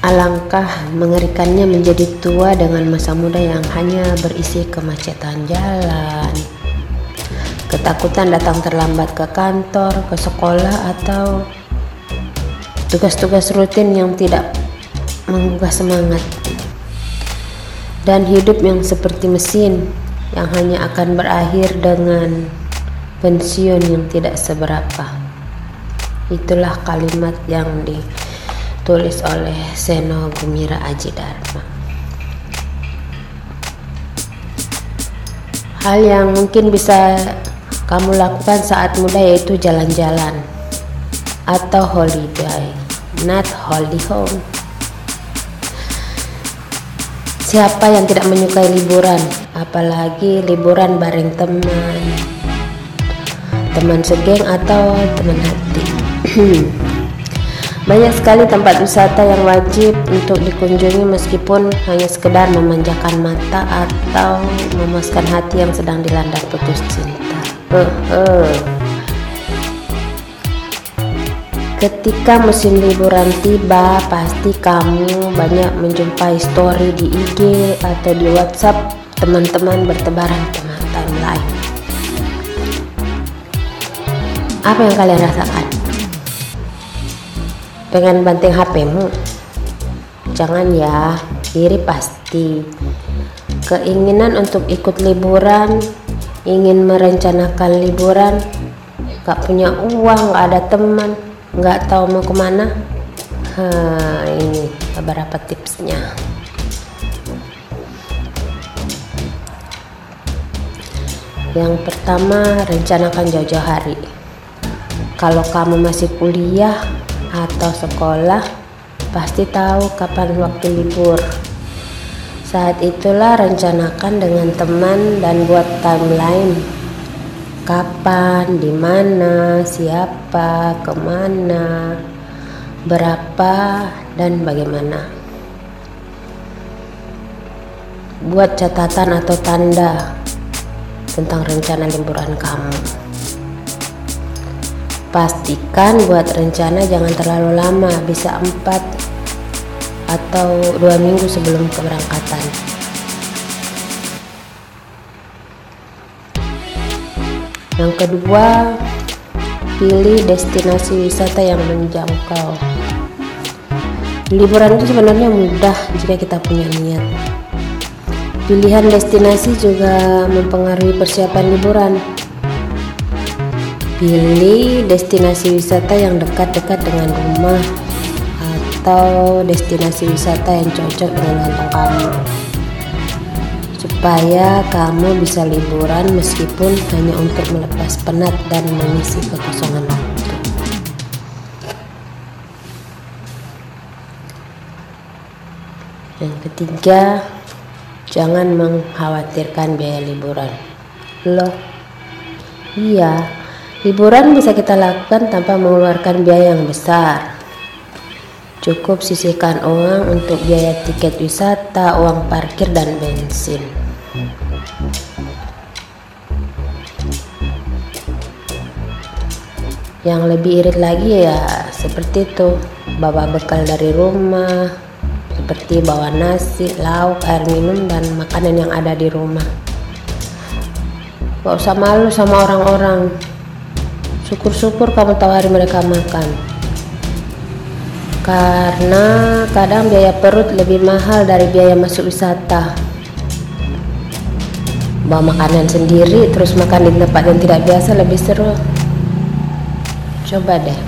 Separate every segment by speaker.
Speaker 1: Alangkah mengerikannya menjadi tua dengan masa muda yang hanya berisi kemacetan jalan, ketakutan datang terlambat ke kantor, ke sekolah, atau tugas-tugas rutin yang tidak menggugah semangat, dan hidup yang seperti mesin yang hanya akan berakhir dengan pensiun yang tidak seberapa. Itulah kalimat yang di ditulis oleh Seno Gumira Aji Dharma. Hal yang mungkin bisa kamu lakukan saat muda yaitu jalan-jalan atau holiday, not holiday home. Siapa yang tidak menyukai liburan, apalagi liburan bareng teman, teman segeng atau teman hati. Banyak sekali tempat wisata yang wajib untuk dikunjungi meskipun hanya sekedar memanjakan mata atau memuaskan hati yang sedang dilanda putus cinta. Ketika musim liburan tiba, pasti kamu banyak menjumpai story di IG atau di WhatsApp teman-teman bertebaran tengah timeline. Apa yang kalian rasakan? Pengen banting HPmu jangan ya. Iri pasti. Keinginan untuk ikut liburan ingin merencanakan liburan gak punya uang gak ada teman gak tahu mau ke mana. Ha, ini beberapa tipsnya. Yang pertama rencanakan jauh-jauh hari. Kalau kamu masih kuliah atau sekolah pasti tahu kapan waktu libur. Saat itulah rencanakan dengan teman dan buat timeline. Kapan, di mana, siapa, ke mana, berapa, dan bagaimana. Buat catatan atau tanda tentang rencana liburan kamu. Pastikan buat rencana jangan terlalu lama, bisa empat atau dua minggu sebelum keberangkatan. Yang kedua, pilih destinasi wisata yang menjangkau. Liburan itu sebenarnya mudah jika kita punya niat. Pilihan destinasi juga mempengaruhi persiapan liburan. Pilih destinasi wisata yang dekat-dekat dengan rumah atau destinasi wisata yang cocok dengan kantong kamu supaya kamu bisa liburan meskipun hanya untuk melepas penat dan mengisi kekosongan waktu. Yang ketiga, jangan mengkhawatirkan biaya liburan. Loh, iya, Liburan bisa kita lakukan tanpa mengeluarkan biaya yang besar. Cukup sisihkan uang untuk biaya tiket wisata, uang parkir, dan bensin. Yang lebih irit lagi ya seperti itu, bawa bekal dari rumah, seperti bawa nasi, lauk, air minum, dan makanan yang ada di rumah. Gak usah malu sama orang-orang, syukur-syukur kamu tawari mereka makan. Karena kadang biaya perut lebih mahal dari biaya masuk wisata. Bawa makanan sendiri terus makan di tempat yang tidak biasa lebih seru. Coba deh.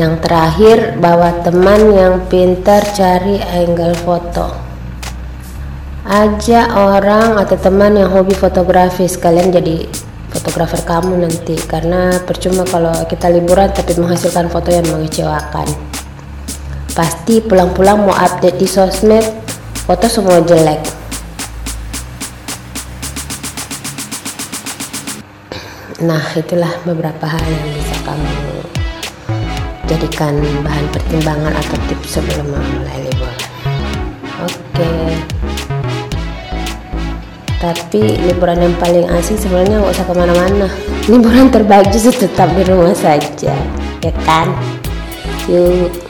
Speaker 1: Yang terakhir bawa teman yang pintar cari angle foto. Ajak orang atau teman yang hobi fotografi sekalian jadi fotografer kamu nanti. Karena percuma kalau kita liburan tapi menghasilkan foto yang mengecewakan. Pasti pulang-pulang mau update di sosmed foto semua jelek. Nah itulah beberapa hal yang bisa kamu jadikan bahan pertimbangan atau tips sebelum memulai liburan. Oke. okay tapi liburan yang paling asik sebenarnya nggak usah ke mana-mana. Liburan terbaik justru tetap di rumah saja ya kan? Yuk